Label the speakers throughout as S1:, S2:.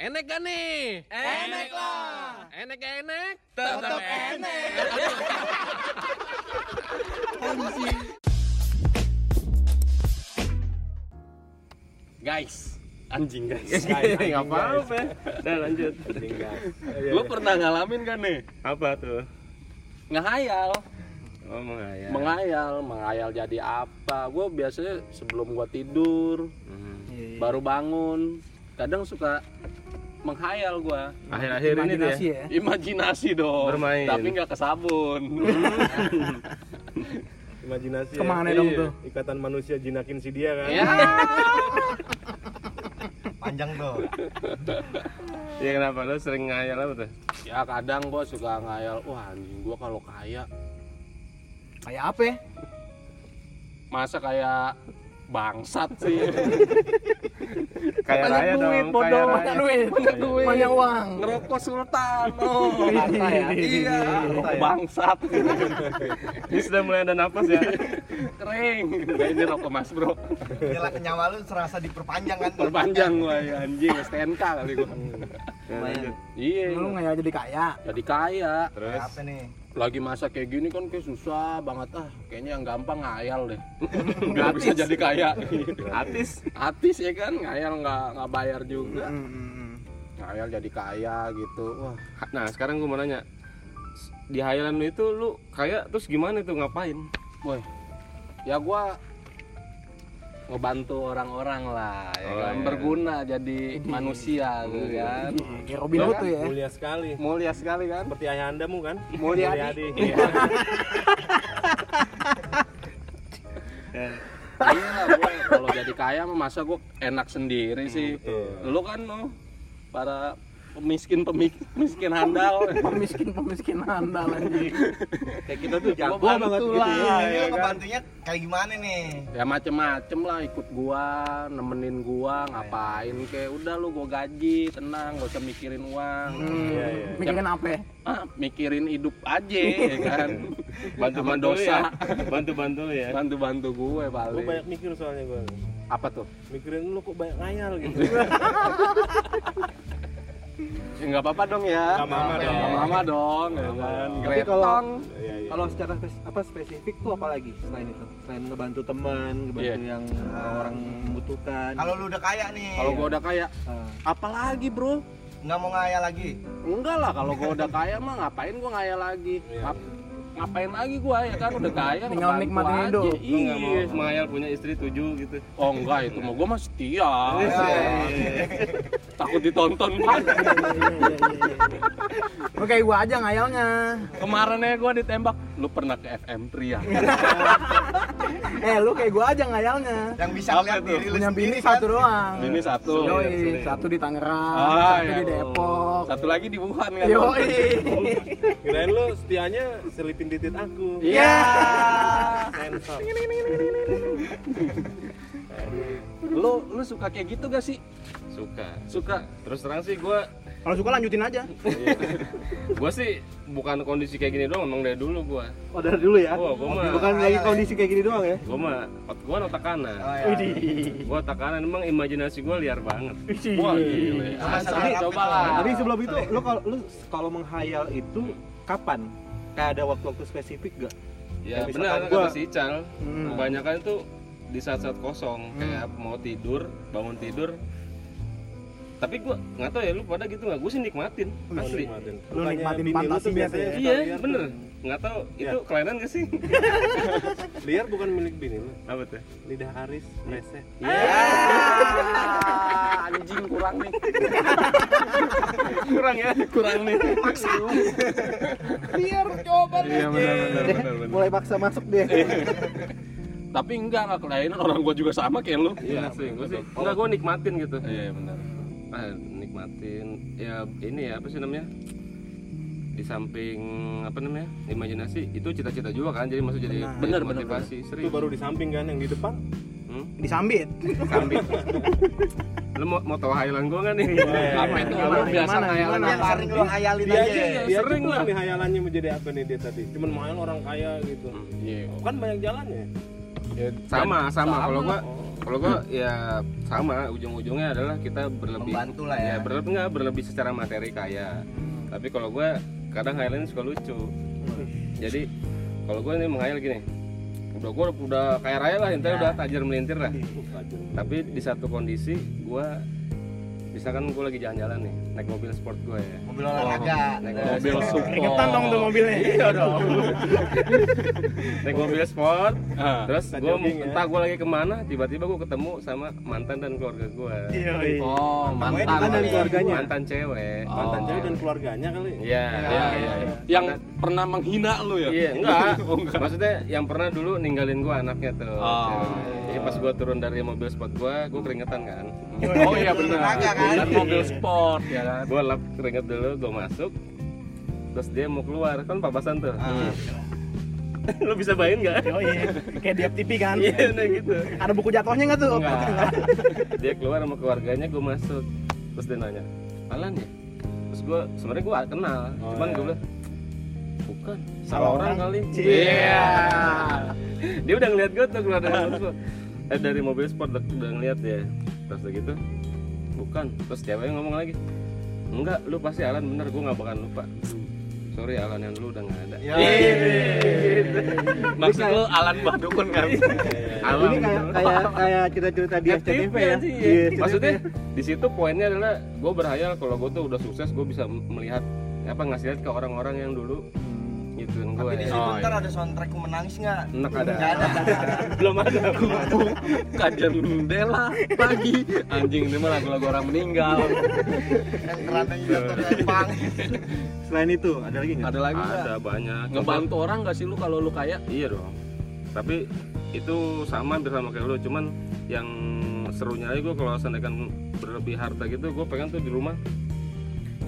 S1: Enek gak nih?
S2: Enek lah.
S1: Enek enek.
S2: Tetep enek.
S1: Guys, anjing guys.
S3: Nggak apa-apa. Udah lanjut.
S1: Lu pernah ngalamin kan nih?
S3: Apa tuh?
S1: Ngehayal.
S3: Oh menghayal.
S1: Menghayal, menghayal jadi apa? Gue biasanya sebelum gua tidur,
S3: Hmm.
S1: baru bangun, kadang suka menghayal gua.
S3: Akhir-akhir ini tuh ya.
S2: Imajinasi ya.
S1: Imajinasi dong.
S3: Bermain.
S1: Tapi nggak ke sabun.
S4: Imajinasi
S2: Ke mana
S4: ya.
S2: dong
S4: Iya.
S2: tuh?
S4: Ikatan manusia jinakin si dia kan.
S1: ya.
S5: panjang tuh
S3: Iya kenapa? Lu sering ngayal apa tuh?
S1: Ya kadang gua suka ngayal, wah anjing gua kalau kaya
S2: Kayak apa? ya?
S1: masa kayak bangsat sih.
S3: Kayak
S2: Banyak
S3: raya
S2: duit,
S3: dong.
S2: bodoh. Banyak duit.
S1: Banyak duit.
S2: Banyak uang.
S1: Ngerokok sultan. Oh,
S2: ya.
S1: iya, rokok bangsat.
S3: Ini sudah mulai ada napas ya.
S1: Kering. Nah, ini rokok Mas Bro.
S5: Nyala nyawa lu serasa diperpanjang kan
S1: Perpanjang gua ya anjing STNK kali gua.
S3: Ya.
S1: Iya.
S2: Lu nggak jadi kaya.
S1: Jadi kaya.
S3: Terus
S5: apa nih
S1: Lagi masa kayak gini kan kayak susah banget ah. Kayaknya yang gampang ngayal deh. Gak bisa jadi kaya.
S3: artis.
S1: Artis ya kan ngayal nggak nggak bayar juga.
S2: Hmm.
S1: Ngayal jadi kaya gitu. Wah,
S3: Nah sekarang gue mau nanya. Di hayalan lu itu lu kayak terus gimana tuh ngapain?
S1: Woi, ya gua ngebantu orang-orang lah, ya
S3: Oh,
S1: kan?
S3: iya.
S1: berguna jadi manusia tuh kan.
S2: Kayak Robin Hood tuh ya.
S4: Mulia sekali.
S1: Mulia sekali kan?
S4: Seperti ayah andamu kan?
S1: Mulyadi. Iya. Iya lah, kalau jadi kaya mah masa gua enak sendiri sih. Lu kan no, para pemiskin pemiskin handal.
S2: Pemiskin pemiskin handal anjing.
S4: Kayak kita tuh
S1: bantu lah,
S5: ini
S1: ya
S5: lu
S1: kan?
S5: ngebantunya kayak gimana nih
S1: ya macem-macem lah ikut gua nemenin gua ngapain kayak udah lu gua gaji tenang gak usah mikirin uang
S4: Iya, iya.
S2: Mikirin apa? ya?
S1: ah, mikirin hidup aja ya kan
S3: Bantu bantu
S1: dosa.
S3: ya. Bantu bantu ya.
S1: bantu bantu gue
S4: Gue
S1: paling
S4: banyak mikir soalnya gue.
S1: apa tuh
S4: Mikirin lu kok banyak ngayal gitu.
S1: ya nggak apa-apa dong ya
S4: Nggak mama dong.
S1: Nggak mama dong ya kan
S6: Tapi kalau-
S4: Iya, iya.
S6: Kalau secara spes- apa spesifik tuh apa lagi selain itu? Selain ngebantu teman, ngebantu
S1: Iya.
S6: yang orang membutuhkan.
S5: kalau lu udah kaya nih
S1: kalau gua udah kaya
S6: Ah.
S1: apalagi bro
S5: nggak mau ngayal lagi
S1: enggak lah kalau gua udah kaya mah ngapain gua ngaya lagi Ngap- ngapain lagi gua ya kan udah kaya
S2: Tinggal nikmatin
S1: aja.
S2: hidup.
S3: Mau
S1: iya
S3: menghayal punya istri tujuh gitu.
S1: Oh enggak itu mah gue mah setia.
S3: Iya.
S1: Takut ditonton kan.
S2: Oke, gua aja ngayalnya.
S1: Kemarin ya gue ditembak. Lu pernah ke FM Pria?
S2: Eh, lu kayak gua aja ngayalnya.
S5: yang bisa
S1: tuh?
S5: diri lu
S2: Punya
S5: sendiri
S2: bini
S5: kan
S2: satu doang.
S1: Ini satu.
S2: Yoi, satu di Tangerang,
S1: Ah,
S2: satu di Depok.
S1: Satu lagi di Wuhan kan.
S2: Yoi.
S4: Kirain lu setianya selipin titit aku.
S1: Iya.
S4: Sensor.
S1: Lu lu suka kayak gitu gak sih?
S3: Suka.
S1: Suka.
S3: Terus terang sih gue
S2: Kalau suka lanjutin aja.
S3: gue sih bukan kondisi kayak gini doang emang dari dulu gue
S6: Oh dari dulu ya?
S3: Oh, gua mah-
S6: Bukan lagi kondisi kayak gini doang ya?
S3: gue mah gue otak kanan
S5: oh, ya.
S3: gue otak kanan emang imajinasi gue liar banget
S1: Wah, Asli,
S5: sekali.
S1: coba lah.
S6: Tapi sebelum itu, lu kalau lu kalau menghayal itu kapan? Kayak ada waktu-waktu spesifik gak?
S3: ya
S6: Kayak
S3: benar kata
S6: gua-
S3: si Ical
S2: Hmm.
S3: kebanyakan itu di saat-saat kosong kayak mau tidur bangun tidur tapi gue nggak tahu ya lu pada gitu nggak gue sih nikmatin asli
S4: Nikmatin.
S2: Lu nikmatin
S4: lu tuh
S2: fantasinya
S4: biasanya
S2: ya?
S3: iya bener nggak tahu itu kelainan gak sih?
S4: Liar bukan milik bini lu.
S3: apa tuh?
S4: Lidah Aris, rese.
S1: Ah, anjing kurang nih.
S3: kurang ya? Kurang nih.
S2: Biar coba
S1: Iya benar benar benar benar.
S6: Mulai paksa masuk dia.
S1: Tapi enggak enggak kelainan. Orang gua juga sama kayak lu.
S3: iya gue sih? nggak gue nikmatin gitu.
S1: Iya benar.
S3: ah, nikmatin. Ya ini ya apa sih namanya di samping apa namanya imajinasi itu cita-cita juga kan jadi maksud jadi
S1: Bener, bener,
S3: motivasi
S4: Itu
S3: serius
S4: baru di samping kan yang di depan.
S3: hmm?
S2: disambit.
S3: kambing lu mau mau tahu hayalan gue nggak nih
S1: Apa itu
S2: Gimana,
S1: lu biasa
S2: gimana,
S1: ngayalan
S2: gimana?
S5: yang
S1: apa?
S5: sering lu hayalin
S4: Dia
S5: aja
S3: iya,
S4: dia
S3: sering lah.
S4: nih hayalannya menjadi apa nih dia tadi. Cuman mau orang kaya gitu.
S1: Iya.
S4: Kan banyak jalannya.
S1: Ya,
S3: sama sama kalau gue
S4: Oh.
S3: kalau gua ya sama ujung-ujungnya adalah kita berlebih
S5: Membantu lah ya.
S3: berlebih nggak berlebih secara materi kaya tapi kalau gua kadang khayalnya suka lucu. Jadi kalau gua ini menghayal gini udah gua udah kaya raya lah intinya udah tajir melintir lah. Tapi di satu kondisi gua misalkan gua lagi jalan-jalan nih naik mobil sport gua ya
S5: Mobil olahraga.
S3: naik
S1: mobil support
S2: Keringetan dong tuh mobilnya.
S3: iya dong naik mobil sport
S1: Ah.
S3: terus
S4: Kita
S3: gue
S4: ya.
S3: entah gue lagi ke mana tiba-tiba gue ketemu sama mantan dan keluarga gue
S2: Iya.
S1: oh mantan
S6: Mantan dan keluarganya.
S3: mantan cewek
S1: Oh.
S4: Mantan cewek dan keluarganya kali.
S3: iya
S1: Iya, iya, iya. yang pernah menghina lu ya
S3: iya enggak maksudnya yang pernah dulu ninggalin gue anaknya tuh
S1: Oh.
S3: cewek. Jadi pas gue turun dari mobil sport gue gue keringetan kan
S1: oh iya benar
S5: kan?
S1: dan mobil sport ya kan
S3: gue lap keringet dulu gue masuk terus dia mau keluar kan papasan tuh
S5: Ah.
S3: lo bisa bayangin nggak
S2: Oh iya. Kayak di FTP kan.
S3: iya nah gitu
S2: Ada buku jatuhnya nggak tuh?
S3: Enggak. dia keluar sama keluarganya gue masuk terus dia nanya Alan ya terus gue sebenarnya gue kenal
S4: Oh,
S3: cuman
S4: iya.
S3: gue bilang bukan salah orang
S2: orang.
S3: kali
S1: iya
S3: dia udah ngeliat gue tuh keluar dari mobil eh dari mobil sport udah, udah ngeliat dia terus udah gitu bukan terus ceweknya ngomong lagi enggak lu pasti Alan bener gue nggak bakalan lupa sorry Alan yang dulu udah nggak ada
S5: Ya.
S1: maksud lu Alan Badukun kan
S3: Alan
S6: Ini kayak kayak kayak cerita-cerita di SCTV ya.
S3: iya.
S6: SCTV.
S3: Maksudnya di situ poinnya adalah gue berhayal kalau gue tuh udah sukses gue bisa melihat apa ngasih lihat ke orang-orang yang dulu gituin gue.
S5: Tapi di situ
S1: Oh,
S5: ntar ada soundtrack menangis nggak?
S3: Enak ada.
S5: Nggak ada.
S3: Belum ada.
S1: kajian jendela pagi anjing ini mah lagu-lagu orang meninggal
S5: Yang kerananya jatuh kayak pang.
S6: Selain itu ada lagi nggak?
S1: ada lagi nggak
S3: ada banyak.
S1: ngebantu orang gak sih lu kalau lu kaya
S3: Iya dong. Tapi itu sama hampir sama kayak lu, cuman yang serunya aja gue kalau seandainya berlebih harta gitu, gue pengen tuh di rumah.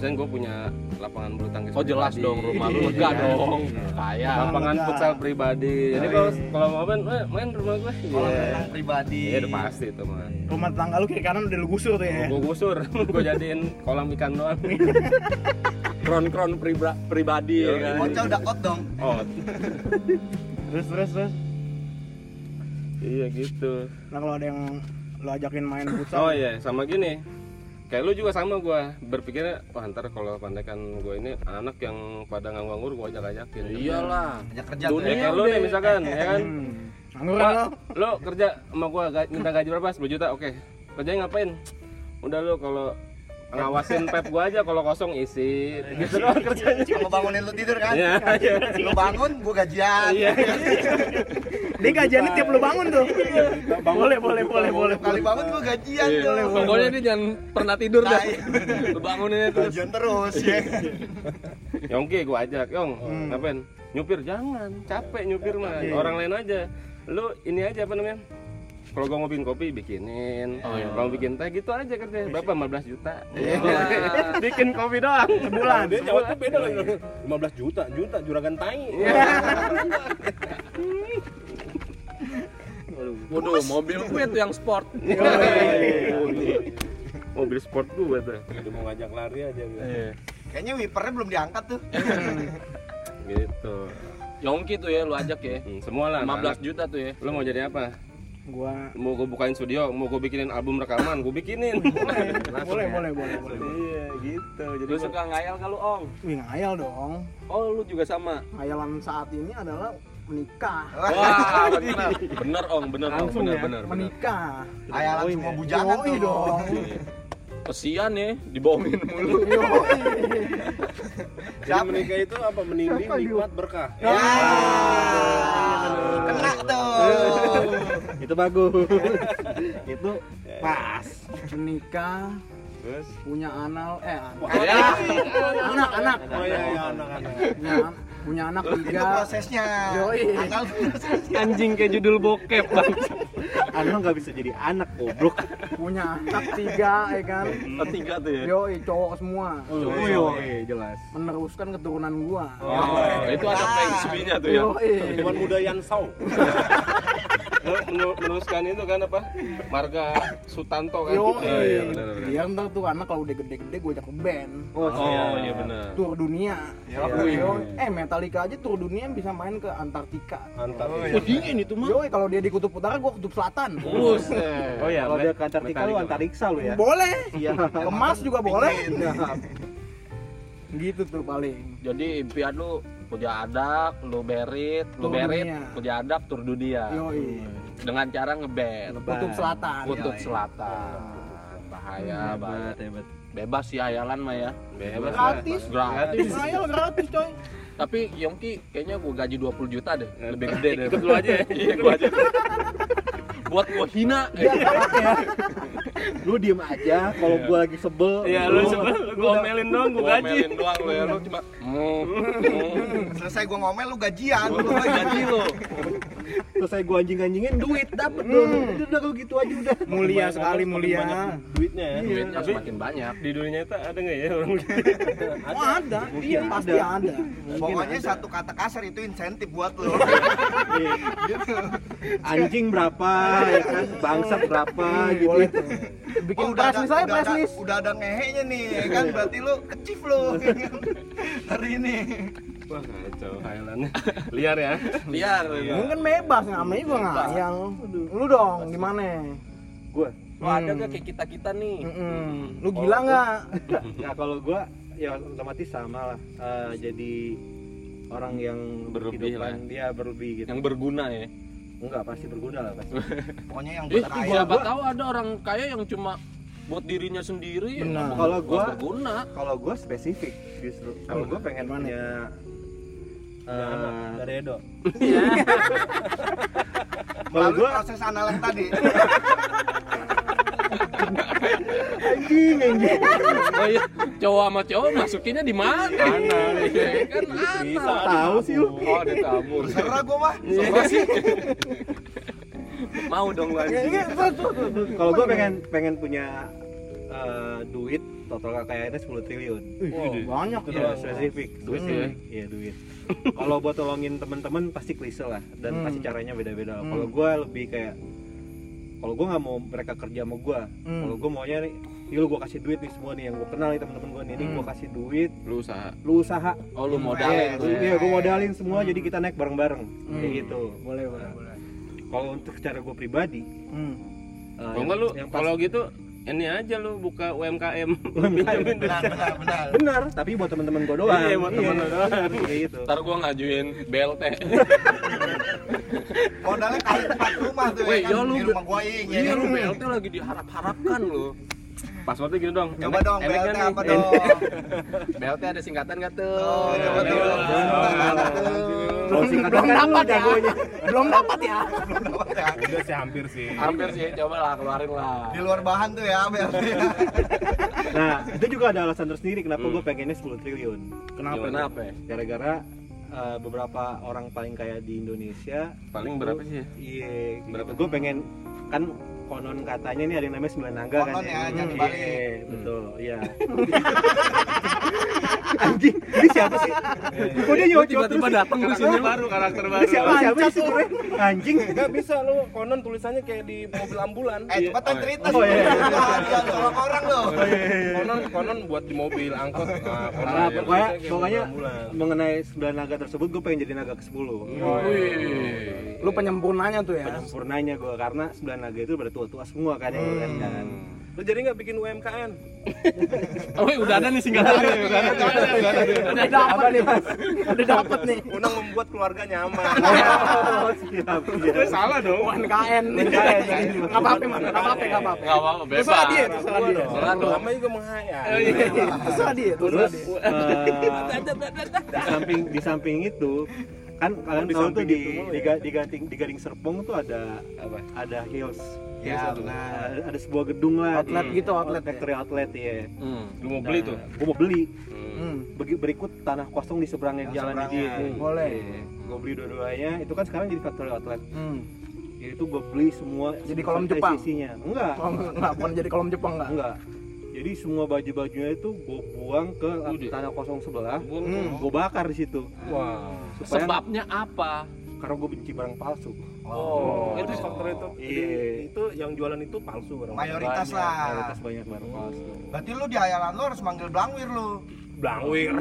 S3: Misalnya gue punya lapangan bulu tangkis.
S1: oh jelas
S3: pribadi.
S1: dong rumah lu lega
S3: Iya.
S1: dong kaya
S3: lapangan
S2: Lega.
S3: futsal pribadi. Jadi kalau kalau mau main, main rumah gue.
S5: Kalau
S3: Iya.
S5: memang pribadi.
S3: Iya udah pasti itu mah.
S2: Rumah tetangga lu kiri kanan udah lu gusur tuh ya.
S3: Gue gusur, gue jadiin kolam ikan doang.
S1: kron-kron priba- pribadi ya kan
S5: Bocah udah out dong.
S3: Oh,
S2: Terus terus terus.
S3: iya gitu.
S2: Nah kalau ada yang lu ajakin main futsal.
S3: Oh iya, sama gini. Kayak lu juga sama gua berpikirnya, wah ntar kalau pandekan gue ini anak yang pada nganggur gue ajak ajakin.
S1: iyalah
S5: Ajak kerja.
S3: Ya,
S1: Dunia
S3: kayak lu nih misalkan, ya kan?
S2: Hmm. Nganggur kan lo?
S3: lo kerja sama gua ga- minta gaji berapa? 10 juta, oke. Kerjanya ngapain? Udah lu kalau ngawasin pep gua aja kalau kosong isi gitu doang kerjanya.
S5: Cuma bangunin lu tidur kan?
S3: Iya, iya.
S5: Lu bangun, gua gajian.
S3: Iya.
S2: Dia gajiannya tiap lu bangun tuh. Boleh boleh boleh boleh.
S5: Kali bangun gua gajian
S1: Iya.
S5: tuh.
S1: pokoknya dia jangan pernah tidur dah
S5: Nah, iya.
S1: lu bangunin terus
S5: Gajian terus ya.
S3: Yongki gua ajak, Yong,
S2: Hmm.
S3: ngapain? Nyupir jangan, capek nyupir mah.
S2: Iya.
S3: Orang lain aja. Lu ini aja apa namanya? Kalau gua mau bikin kopi bikinin,
S1: Oh, iya.
S3: kalau bikin teh gitu aja kerja. Berapa 15 juta.
S1: Iya.
S3: bikin kopi doang.
S2: Sebulan.
S4: Dia jawabnya beda lagi. 15 juta, juta juragan tai.
S1: waduh mobil gue tuh yang sport
S3: Mobil sport gua tuh.
S4: Dia mau ngajak lari aja gitu.
S5: Kayaknya wipernya belum diangkat tuh.
S3: Gitu.
S1: Yongki tuh ya lu ajak ya
S3: Hmm, semua lah.
S1: 15
S3: anak-anak.
S1: juta tuh ya
S3: Lu mau jadi apa?
S2: Gua
S3: Mau gue bukain studio, mau gue bikinin album rekaman, gue bikinin.
S2: boleh boleh boleh boleh.
S3: Iya, gitu. Jadi
S1: lu
S3: gua-
S1: suka ngayal kalau ong
S2: Wih ngayal dong.
S1: oh lu juga sama
S2: Hayalan saat ini adalah menikah.
S1: wah bener bener ong bener ong
S2: Langsung
S1: bener
S2: ya,
S1: bener bener
S2: menikah.
S5: Ayalan
S2: Yoi,
S5: semua
S2: men.
S5: bujangan
S2: Yoi
S5: tuh.
S2: dong.
S1: kesian ya dibohongin mulu
S4: Jadi menikah itu apa? Meninding nikmat berkah.
S5: Ya. Kena tuh.
S6: Itu bagus. itu pas.
S2: Menikah
S3: Terus
S2: punya anal eh anak
S1: ya
S2: anak anak
S4: Oh iya, iya anak-anak.
S2: Punya, anak
S5: Itu
S2: tiga
S5: prosesnya.
S2: Yoi.
S5: Prosesnya.
S1: anjing kayak judul bokep bang
S6: Anak nggak bisa jadi anak goblok.
S2: punya anak tiga ya kan
S1: Oh, tiga tuh ya
S2: yoi cowok semua
S6: Oh iya, jelas.
S2: meneruskan keturunan gua
S1: oh, itu ada feng shui-nya tuh ya
S2: yoi
S4: Tuan muda Yan Sau.
S3: Meneruskan itu kan apa? Marga Sutanto kan?
S2: Yo,
S3: Iya, iya, benar, benar.
S2: dia ntar tuh anak kalau udah gede-gede gue ajak ke band.
S3: Oh,
S1: Oh iya. benar.
S2: tour dunia.
S5: Yo,
S2: Yo, eh Metallica aja tour dunia bisa main ke Antartika.
S4: Mantap.
S1: Oh dingin itu mah.
S2: Yo, kalau dia di kutub utara gue kutub selatan.
S1: Buset.
S3: oh ya
S6: Kalau dia ke Antartika lu antariksa lu ya.
S2: boleh.
S6: Iya.
S2: kemas juga boleh. Gitu tuh paling.
S1: Jadi impian lu punya adak, lu berit, lu berit,
S2: dunia.
S1: punya adak tur dunia.
S2: Yoi.
S1: Dengan cara ngeband.
S2: kutub selatan
S1: Kutub
S2: Yoi.
S1: Selatan. Bahaya, bahaya.
S6: Hebat, hebat.
S1: Bebas sih hayalan mah ya.
S3: Bebas,
S2: gratis
S1: Gratis.
S2: Saya gratis coy
S1: Tapi Yongki kayaknya gua gaji 20 juta deh. Lebih gede deh.
S3: ikut lu aja ya
S1: Iya, gua aja. Buat gua hina.
S6: Lu diem aja kalau gua lagi sebel.
S3: iya lu sebel lu omelin dong gua
S1: Gua
S3: gaji
S1: omelin doang lu ya. Lu cuma mm, mm.
S5: Selesai gua ngomel lu gajian.
S1: Gua gaji lu.
S6: Selesai gua anjing-anjingin duit dapet dong. Udah kalau gitu aja udah.
S2: mulia sekali mulia
S4: Duitnya ya.
S1: Duitnya
S3: Tapi-
S1: semakin banyak.
S3: di dunia itu ada nggak ya orang gitu
S2: oh ada iya pasti ada
S5: Pokoknya satu kata kasar itu insentif buat lu. gitu.
S6: Anjing berapa ya kan? Bangsat berapa gitu.
S2: boleh bikin
S5: Oh, udah
S2: press
S5: ada- udah ada- Udah ada ngehenya nih, ya kan berarti lu kecif lu hari ini.
S3: Wah kacau hayalannya liar ya
S1: Liar.
S2: Lu kan bebas namanya gua ngayang lu dong gimana
S6: Gua.
S1: Lu ada gak kayak kita-kita nih?
S2: Mm-mm. lu gila nggak
S6: Nah kalau gua ya otomatis sama lah. Eh, jadi orang yang
S1: Berlebih
S6: kehidupan dia berlebih gitu.
S1: Yang berguna ya.
S6: Enggak pasti berguna lah pasti.
S5: Pokoknya yang
S1: Eh,
S5: buat kaya.
S1: siapa tahu ada orang kaya yang cuma buat dirinya sendiri.
S2: Benar.
S6: Kalau
S1: nggak
S6: gua-
S1: berguna.
S6: Kalau gua spesifik justru. Kalau gua pengen punya eh,
S4: Dari Edo.
S6: kalau
S5: Melalui
S6: gua
S5: proses anal yang tadi.
S6: anjing anjing.
S1: Oh iya, cowok sama cowok masukinnya di mana? Iya, kan
S4: Bisa.
S6: Tahu sih lu.
S1: Oh, ditabur.
S5: Serah gua mah.
S1: Siapa sih? Mau dong lu anjing.
S6: Kalau gua pengen pengen punya eh, duit total kekayaannya 10 triliun.
S2: oh, banyak tuh
S6: Iya, spesifik.
S3: duit
S6: Hmm.
S3: ya
S6: Iya, duit. Kalau buat tolongin teman-teman pasti klise lah dan
S2: Hmm.
S6: pasti caranya beda-beda.
S2: Hmm.
S6: Kalau gua lebih kayak kalau gua nggak mau mereka kerja sama gua,
S2: Hmm.
S6: kalau gua maunya nih, ini lu gua kasih duit nih semua nih yang gua kenal nih teman-teman gua nih, ini
S2: Hmm.
S6: gua kasih duit,
S1: Lu usaha.
S6: lu usaha.
S1: Oh, lu modalin
S6: Iya,
S1: tuh. ya.
S6: iya, gua modalin semua jadi kita naik bareng-bareng.
S2: Hmm.
S6: Kayak gitu.
S2: boleh boleh boleh
S6: Kalau untuk secara gua pribadi,
S2: hmm.
S6: eh,
S3: kalau nggak lu
S6: yang pas-
S3: kalau gitu ini aja lu buka UMKM
S5: Benar, benar, benar.
S6: benar, tapi buat teman-teman gua doang.
S3: Iya, buat temen lu doang.
S6: Kayak gitu.
S1: Ntar gua ngajuin BLT.
S5: Modalnya kali empat rumah tuh
S1: Weh,
S5: ya kan.
S1: ya lu
S5: Di rumah gua ing ya
S1: Iya,
S5: kan.
S1: lu BLT lagi diharap-harapkan lu.
S3: passwordnya gini dong
S5: Coba dong, BLT
S3: kan
S5: apa dong?
S1: BLT ada singkatan gak tuh?
S5: Oh, coba
S1: Iya,
S5: tuh.
S1: iya.
S6: Singkatan
S2: belum
S6: kan lu
S2: dapat ya
S6: jagonya.
S2: belum dapat ya
S4: Udah sih hampir sih.
S1: Hampir sih, coba lah keluarin lah.
S5: Di luar bahan tuh ya BLT.
S6: Nah, itu juga ada alasan tersendiri kenapa gua pengennya 10 triliun.
S1: Kenapa? Kenapa? ya?
S6: gara-gara uh, beberapa orang paling kaya di Indonesia
S3: paling berapa sih ya?
S6: iya
S3: Berapa
S6: gue pengen kan konon katanya ini ada yang namanya sembilan naga
S5: Konon
S6: kan
S5: ya, jangan
S6: Iya,
S5: dibalik.
S6: betul iya anjing ini siapa sih? Kok dia nyocok
S1: tiba-tiba
S6: terus
S1: datang di sini.
S3: Baru karakter
S6: Ini siapa siapa sih sebenarnya anjing.
S4: Enggak bisa lu konon tulisannya kayak di mobil ambulan.
S5: Eh, cepetan cerita.
S6: Oh, iya.
S5: Tolong orang lo.
S4: Konon konon buat di mobil angkot. Nah, konon
S6: Nah,
S4: ya,
S6: pokoknya
S4: kayak
S6: pokoknya mengenai sembilan naga tersebut gue pengen jadi naga ke 10
S1: Wih.
S2: lu penyempurnanya tuh ya.
S6: Penyempurnanya gue karena sembilan naga itu pada tua-tua semua kan yang kan kan
S4: Lu jadi nggak bikin UMKM?
S1: Oh, udah ada nih singkatannya. Udah ada.
S2: udah dapat nih mas udah dapat nih
S4: Unang membuat keluarga nyaman.
S6: oh, siap siap
S4: Salah dong.
S2: UMKM nih nggak apa-apa mas nggak apa-apa nggak apa-apa
S1: Enggak apa-apa, bebas.
S2: terserah dia terserah dia
S1: Terserah dong.
S4: Namanya juga menghayal.
S2: terserah dia terserah
S6: terus
S2: dia
S6: eh, di samping di samping itu kan kalian tahu tuh di
S4: itu
S6: di,
S4: ya?
S6: Di Gading di Gading Serpong tuh ada
S3: apa
S6: ada hills
S5: Ya,
S6: ada,
S5: benar.
S6: ada sebuah gedung lah
S2: Outlet
S6: di-
S2: gitu, outlet ya?
S6: factory outlet ya
S1: Hmm.
S3: lu mau beli tuh
S6: gue mau beli
S2: Hmm,
S6: berikut tanah kosong di seberangnya
S5: Yang
S6: jalan
S5: seberangnya.
S6: dia
S2: boleh
S6: gue beli dua-duanya itu kan sekarang jadi factory outlet
S2: hmm.
S6: itu gue beli semua
S2: Jadi kolom Jepang?
S6: sisinya enggak
S2: Oh, nggak bukan jadi kolom Jepang nggak
S6: enggak jadi semua baju-bajunya itu gue buang ke
S3: Udah.
S6: tanah kosong sebelah
S2: Hmm.
S6: gue bakar di situ
S3: wow
S6: supaya
S1: Sebabnya apa?
S6: karena gue benci barang palsu
S4: Oh,
S1: itu
S4: faktor itu. Jadi
S6: Iya.
S4: itu yang jualan itu palsu barang.
S5: Mayoritas
S6: Banyak,
S5: lah.
S6: mayoritas banyak barang palsu
S5: Berarti lu di hayalan lu harus manggil Blangwir lu.
S4: Blangwir.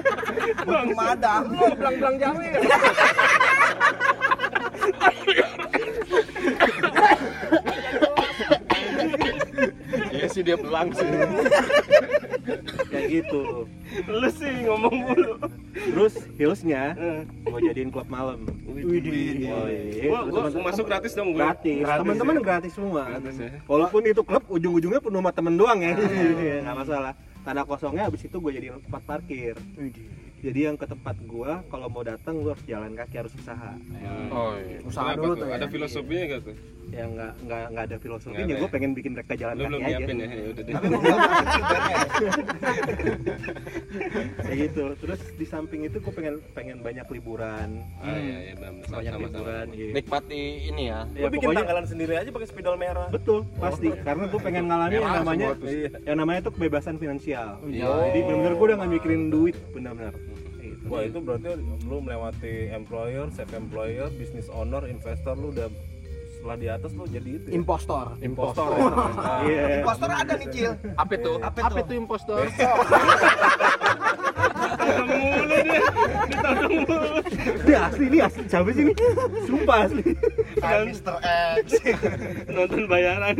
S5: Butuh madam.
S1: Belang-belang jawe. Iya sih dia belang sih.
S6: kayak gitu
S4: Lu sih ngomong mulu.
S6: terus hillsnya mau jadiin klub malam
S5: Widih.
S3: Gua, gua masuk gratis dong gue.
S6: gratis teman-teman gratis semua
S3: Gratis ya.
S6: walaupun itu klub ujung-ujungnya penuh sama temen doang ya nggak masalah tanah kosongnya abis itu gue jadiin tempat parkir jadi yang ke tempat gua kalau mau datang lu harus jalan kaki harus usaha
S1: Oh iya.
S2: Usaha
S3: Kenapa
S2: dulu
S3: tuh?
S2: tuh ya.
S3: Ada filosofinya gak tuh?
S6: Yang nggak nggak nggak ada filosofinya
S3: Nggak ada
S6: gue
S3: ya?
S6: pengen bikin mereka jalan
S3: Lu belum
S6: kaki aja
S3: nyiapin ya? Ya udah deh.
S6: Kayak gitu terus di samping itu gue pengen pengen banyak liburan
S3: Ah iya iya benar.
S6: banyak
S3: Sama-sama.
S6: liburan gitu.
S1: Nikmati ini ya.
S6: ya
S4: Lu bikin
S6: pokoknya
S4: tanggalan sendiri aja pakai spidol merah.
S6: betul pasti karena gue pengen ngalamin yang
S1: Memang
S6: namanya iya, yang namanya tuh kebebasan finansial
S1: Iya.
S6: jadi benar-benar gue udah nggak mikirin duit benar-benar gitu.
S4: Wah itu berarti lu melewati employer, self employer, business owner, investor lu udah setelah di atas lu jadi itu. ya?
S2: Impostor.
S4: Impostor.
S6: Iya.
S5: Impostor ada nih, Cil.
S1: Apa itu?
S5: Apa
S1: Apa
S5: itu?
S1: itu impostor?
S6: Ini asli ini asli siapa sih ini? Sumpah asli.
S5: Kayak Mr. X.
S3: Nonton bayaran.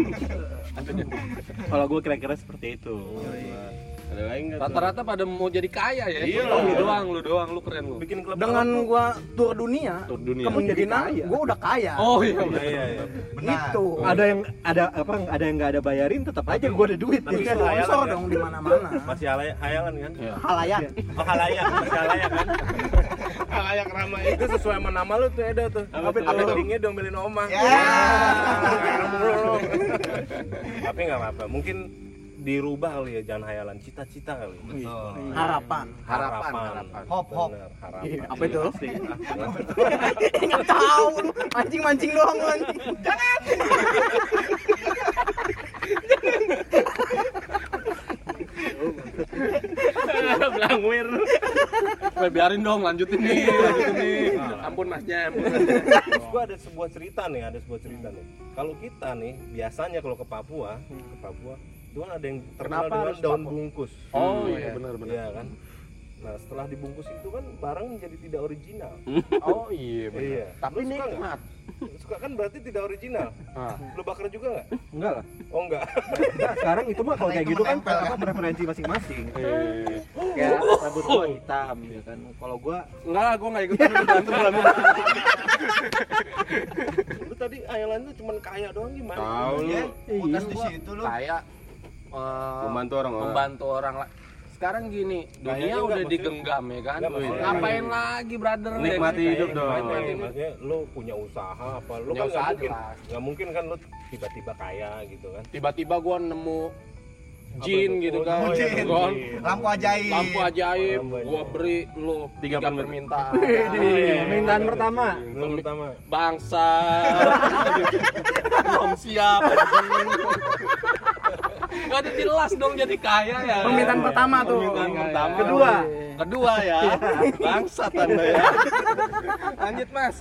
S6: Kalau gue kira-kira seperti itu.
S3: Nggak? tuh?
S1: Rata-rata pada mau jadi kaya ya.
S3: Iya.
S1: Lu doang, lu doang, lu keren lu.
S4: Bikin klub
S2: Dengan gua tur dunia,
S1: Tur dunia.
S2: kemungkinan
S6: Jadi kaya.
S2: gua udah kaya.
S1: Oh iya.
S4: Iya iya iya.
S5: Benar.
S2: Gitu.
S6: Ada yang ada apa? Ada yang nggak ada bayarin, tetap aja gue ada duit.
S4: Tapi
S6: ya.
S4: itu
S2: Sponsor
S4: kan?
S2: dong di mana-mana.
S4: Masih halay- hayalan kan?
S1: Iya.
S2: Halayak.
S4: Oh halayak, masih halayak kan?
S3: Halayak ramai.
S4: Itu sesuai sama nama lu tuh Edo tuh.
S3: Apa?
S4: Apa dingnya domelin omang.
S5: Ya.
S4: Tapi nggak apa-apa. Mungkin dirubah kali ya jangan hayalan cita-cita kali.
S5: Betul.
S2: Harapan.
S1: Harapan, harapan.
S5: Hop, hop.
S4: Bener, harapan.
S2: Iya, Apa itu? Nggak tahu lu. Mancing-mancing doang lu anjing. Jangan.
S3: Blangwir.
S1: Weh, biarin dong, lanjutin nih, lanjutin nih. Ampun masnya, ampun.
S4: Terus gua ada sebuah cerita nih, ada sebuah cerita nih. Kalau kita nih biasanya kalau ke Papua, ke Papua, itu kan ada yang terkenal
S1: Kenapa
S4: dengan daun bungkus.
S1: Oh iya, benar benar.
S4: Iya kan? Nah, setelah dibungkus itu kan barang menjadi tidak original.
S1: Oh iya, benar.
S4: Iya.
S1: Tapi
S4: Lu suka
S1: nikmat.
S4: Suka kan berarti tidak original.
S1: Ah.
S4: Lu bakar juga nggak?
S6: Enggak lah.
S4: Oh enggak.
S6: Nah, sekarang itu mah kalau kayak
S5: itu
S6: gitu kan apa
S5: kan?
S6: preferensi masing-masing.
S1: Eh.
S6: Kayak rambut gua hitam ya kan. Kalau gua
S1: Enggak, gua enggak lu berantem berantem.
S4: Lu tadi hayalan lu cuman kaya doang gimana?
S1: Tahu lu.
S5: Ya, putus di situ lu.
S1: Kayak eh,
S3: Membantu orang-orang.
S1: membantu orang lah. Sekarang gini, dunia
S4: Kayaknya
S1: udah digenggam ya kan.
S4: Enggak,
S1: Ngapain lagi, brother?
S3: Nikmati
S1: Ya,
S3: hidup dong.
S4: Maksudnya lu punya usaha apa? Lu
S1: Punya
S4: kan
S1: usaha
S4: nggak mungkin, nggak mungkin kan lu tiba-tiba kaya gitu kan?
S1: Tiba-tiba gua nemu jin
S4: itu?
S1: gitu
S4: Oh,
S1: kan.
S4: oh, iya,
S5: jin.
S1: Kan?
S5: Lampu ajaib.
S1: Lampu ajaib,
S4: Lampu ajaib.
S1: gua beri lu tiga
S3: permintaan.
S1: permintaan.
S6: permintaan pertama.
S4: Pertama.
S1: Bangsa belum siap. Gak ada jelas dong jadi kaya ya.
S2: Permintaan pertama tuh.
S1: Permintaan pertama.
S6: Kedua.
S1: Kedua ya. Bangsa tanda ya. Lanjut mas.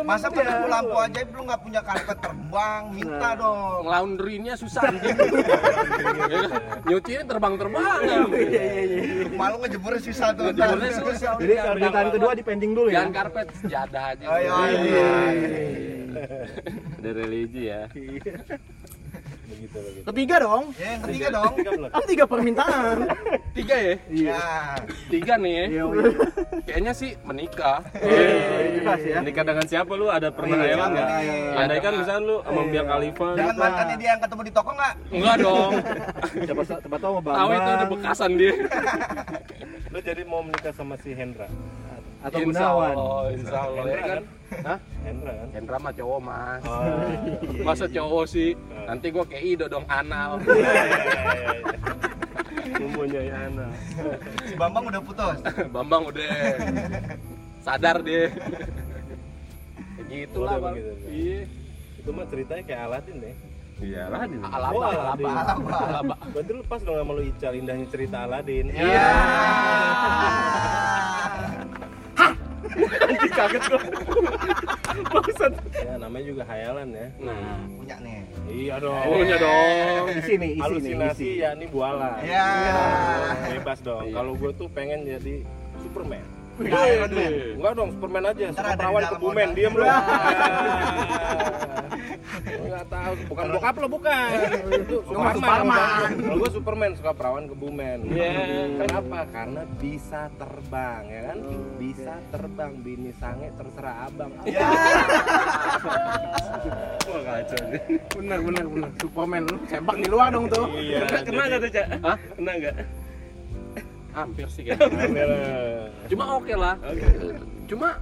S5: Masa penemu lampu ajaib lu nggak punya karpet terbang, minta dong.
S1: Laundrynya susah anjing. Ya kan? Nyucinya terbang-terbangan.
S5: Malu ngejemurnya susah tuh.
S1: Ngejemurnya susah.
S6: Jadi permintaan kedua dipending dulu ya.
S1: Jangan karpet sejadah aja.
S5: Ayo, ayo.
S3: Ada religi ya.
S4: Begitu begitu.
S2: Ketiga dong.
S5: Ya, yang ketiga dong.
S4: Tiga belum?
S2: Ah, tiga permintaan.
S1: Tiga ya?
S5: Ya.
S1: Tiga nih ya.
S6: Iya,
S1: Kayaknya sih menikah.
S6: jelas ya.
S3: Nikah dengan siapa lu? Ada pernah
S6: Iya,
S3: hayalan nggak?
S5: iya.
S3: Andai kan misalnya lu sama Biar Khalifa
S5: Dengan mantannya dia yang ketemu di toko nggak?
S1: Enggak dong.
S6: Siapa siapa tahu mau
S1: Tahu itu ada bekasan dia.
S4: Lu jadi mau menikah sama si Hendra?
S6: atau
S1: Insya
S6: Gunawan.
S1: Allah, insya Allah ya kan. Hah?
S4: Hendra kan?
S1: Hendra mah cowok mas.
S4: Oh,
S1: Masa cowok sih? Nanti gua kayak Ido dong anal.
S4: iya, iya, iya, iya. Mempunyai anak.
S5: Si Bambang udah putus.
S1: Bambang udah sadar dia. Kayak gitu lah bang.
S4: begitu.
S1: Iya.
S4: Itu mah ceritanya kayak Aladin deh.
S3: Iya lah. di-
S1: Alaba,
S4: Oh,
S1: alaba,
S4: Aladin.
S1: alaba, alaba.
S4: Berarti lu pas dong sama lu Ical indahnya cerita Aladin.
S5: Iya.
S4: Kaget gua. ya namanya juga hayalan ya
S1: Nah,
S5: Punya nih.
S4: iya dong
S1: punya dong.
S6: isi nih isi nih
S4: halusinasi
S6: isi
S4: ya ini buala
S5: Ya.
S4: bebas dong
S1: Iya.
S4: kalau gue tuh pengen jadi Superman. Enggak dong, Superman aja. Suka perawan kebumen, diam lu. Enggak tahu, bukan bokap lo bukan. Itu Superman. Kalau gua Superman suka perawan kebumen.
S1: Iya.
S4: Kenapa? Karena bisa terbang ya kan? Bisa terbang bini sange terserah abang.
S5: Ya.
S3: Wah kacau nih.
S2: Bener bener bener. Superman lu sepak di luar dong tuh.
S4: Iya.
S3: Kena nggak tuh cak?
S1: Hah?
S3: Kena nggak?
S1: Hampir sih kayaknya. Cuma oke lah. Cuma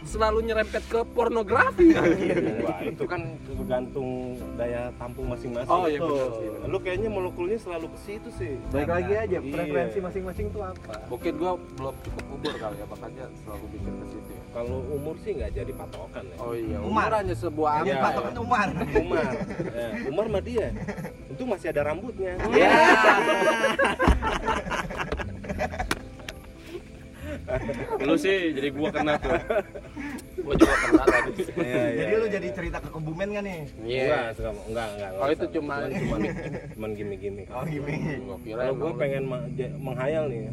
S1: selalu nyerempet ke pornografi.
S4: Wah, itu kan tergantung daya tampung masing-masing.
S1: Oh, iya,
S4: Tuh.
S1: betul sih.
S4: Lu kayaknya molekulnya selalu ke situ sih.
S6: balik lagi aja
S4: Iya.
S6: preferensi masing-masing tuh apa
S1: Mungkin gua belum cukup umur kali ya, makanya selalu bikin ke situ. ya.
S4: Kalau umur sih nggak jadi patokan ya.
S1: Oh iya,
S5: Umar.
S1: umur hanya sebuah angka. ya.
S5: itu Umar.
S4: Umar, ya, Umar mah dia. Itu masih ada rambutnya.
S1: Ya.
S3: Lu sih jadi gua kena tuh.
S1: Gua juga pernah tadi.
S4: Iya, iya.
S5: Jadi lu jadi cerita ke kebumen kan nih?
S1: Iya.
S4: Enggak, enggak, enggak, enggak.
S1: Oh, itu cuma
S4: cuman cuman gimmick-gimmick.
S5: Oh gini.
S1: Gua kira
S4: Kalau
S1: emang
S4: pengen menghayal nih ya,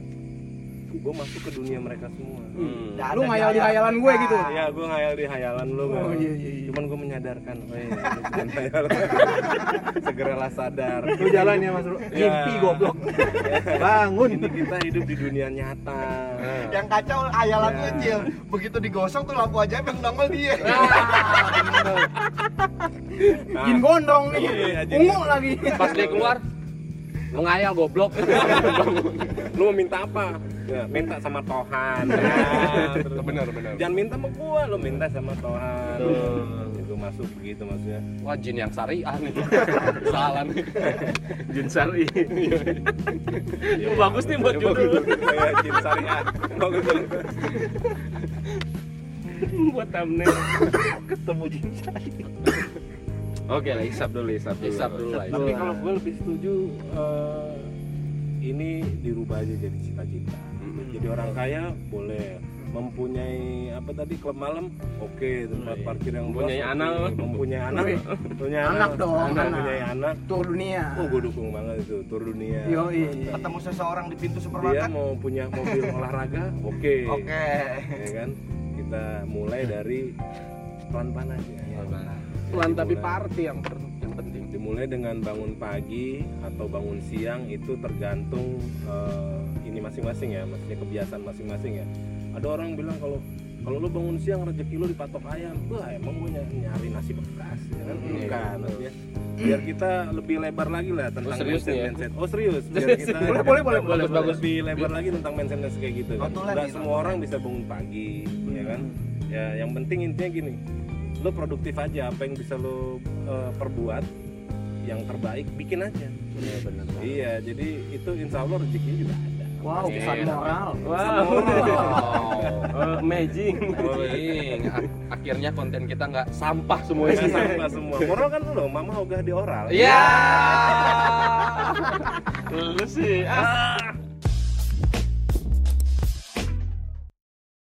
S4: gue masuk ke dunia mereka semua.
S1: Hmm.
S2: Lu ngayal di
S5: hayalan
S2: gue
S5: kita.
S2: gitu.
S4: Ya, gue ngayal di hayalan lu.
S2: Oh, iya, iya, iya.
S4: Cuman gue menyadarkan, oh hayalan. Segeralah sadar.
S6: lu jalan ya mas Bro.
S4: Iya.
S6: mimpi goblok bangun
S4: Ini kita hidup di dunia nyata.
S5: Yang kacau hayalan
S4: Ya.
S5: lu Cil. Begitu digosok tuh lampu ajaib yang nongol dia.
S4: Nah,
S2: Jin gondrong nih.
S4: Iya, jin
S2: Ungu lagi.
S1: Pas dia keluar, lu ngayal goblok.
S4: lu mau minta apa? Ya, minta sama Tuhan. Nah, terus-
S1: benar benar.
S4: Jangan minta sama gua, lu minta sama Tuhan. Itu masuk begitu maksudnya.
S1: Wah, jin yang syariah nih. Salah nih.
S3: Jin Sari.
S4: Iya,
S3: bagus nih buat judul.
S4: Kayak jin syariah. Bagus.
S3: Buat thumbnail.
S6: ketemu jin
S3: Oke lah, hisap dulu, hisap dulu.
S1: Hisap dulu lah.
S4: Tapi kalau gue lebih setuju eh, ini dirubah aja jadi cita-cita. Jadi orang kaya boleh mempunyai apa tadi klub malam oke tempat parkir yang luas,
S3: Mempunyai
S4: oke.
S3: anak.
S4: mempunyai anak punya
S2: Anak dong, anak.
S4: mempunyai anak
S2: Tur dunia.
S4: oh gue dukung banget itu tur dunia
S2: Yo
S5: Ketemu seseorang di pintu
S4: dia
S5: supermarket.
S4: mau punya mobil olahraga oke
S5: Oke.
S4: ya kan kita mulai dari pelan-pelan aja
S1: Pelan tapi party yang per- yang penting.
S4: dimulai dengan bangun pagi atau bangun siang itu tergantung eh, ini masing-masing ya maksudnya kebiasaan masing-masing ya ada orang bilang kalau kalau lu bangun siang rezeki lu dipatok ayam. Wah emang gue nyari, nasi bekas ya kan?
S1: Iya,
S4: bukan maksudnya. Biar kita lebih lebar lagi lah tentang
S1: Oh, serius
S4: mindset
S1: nih ya?
S4: mindset. Oh serius? Biar kita
S2: Boleh, boleh, boleh,
S1: boleh, boleh.
S4: lebih lebar lagi tentang mindset mindset kayak gitu. Kan nggak
S5: nih,
S4: semua orang bisa bangun pagi ya kan? Ya yang penting intinya gini lo produktif aja apa yang bisa lo eh, perbuat yang terbaik bikin aja.
S1: Iya benar.
S4: iya jadi itu insya Allah rezekinya juga ada
S2: Wow, pesan
S1: Iya.
S2: moral.
S3: Wow. Oh, amazing.
S1: Ak- Akhirnya konten kita nggak sampah semua isinya.
S4: sama semua moral kan lo mama ogah di oral
S1: Iya.
S3: Lu sih. Ah.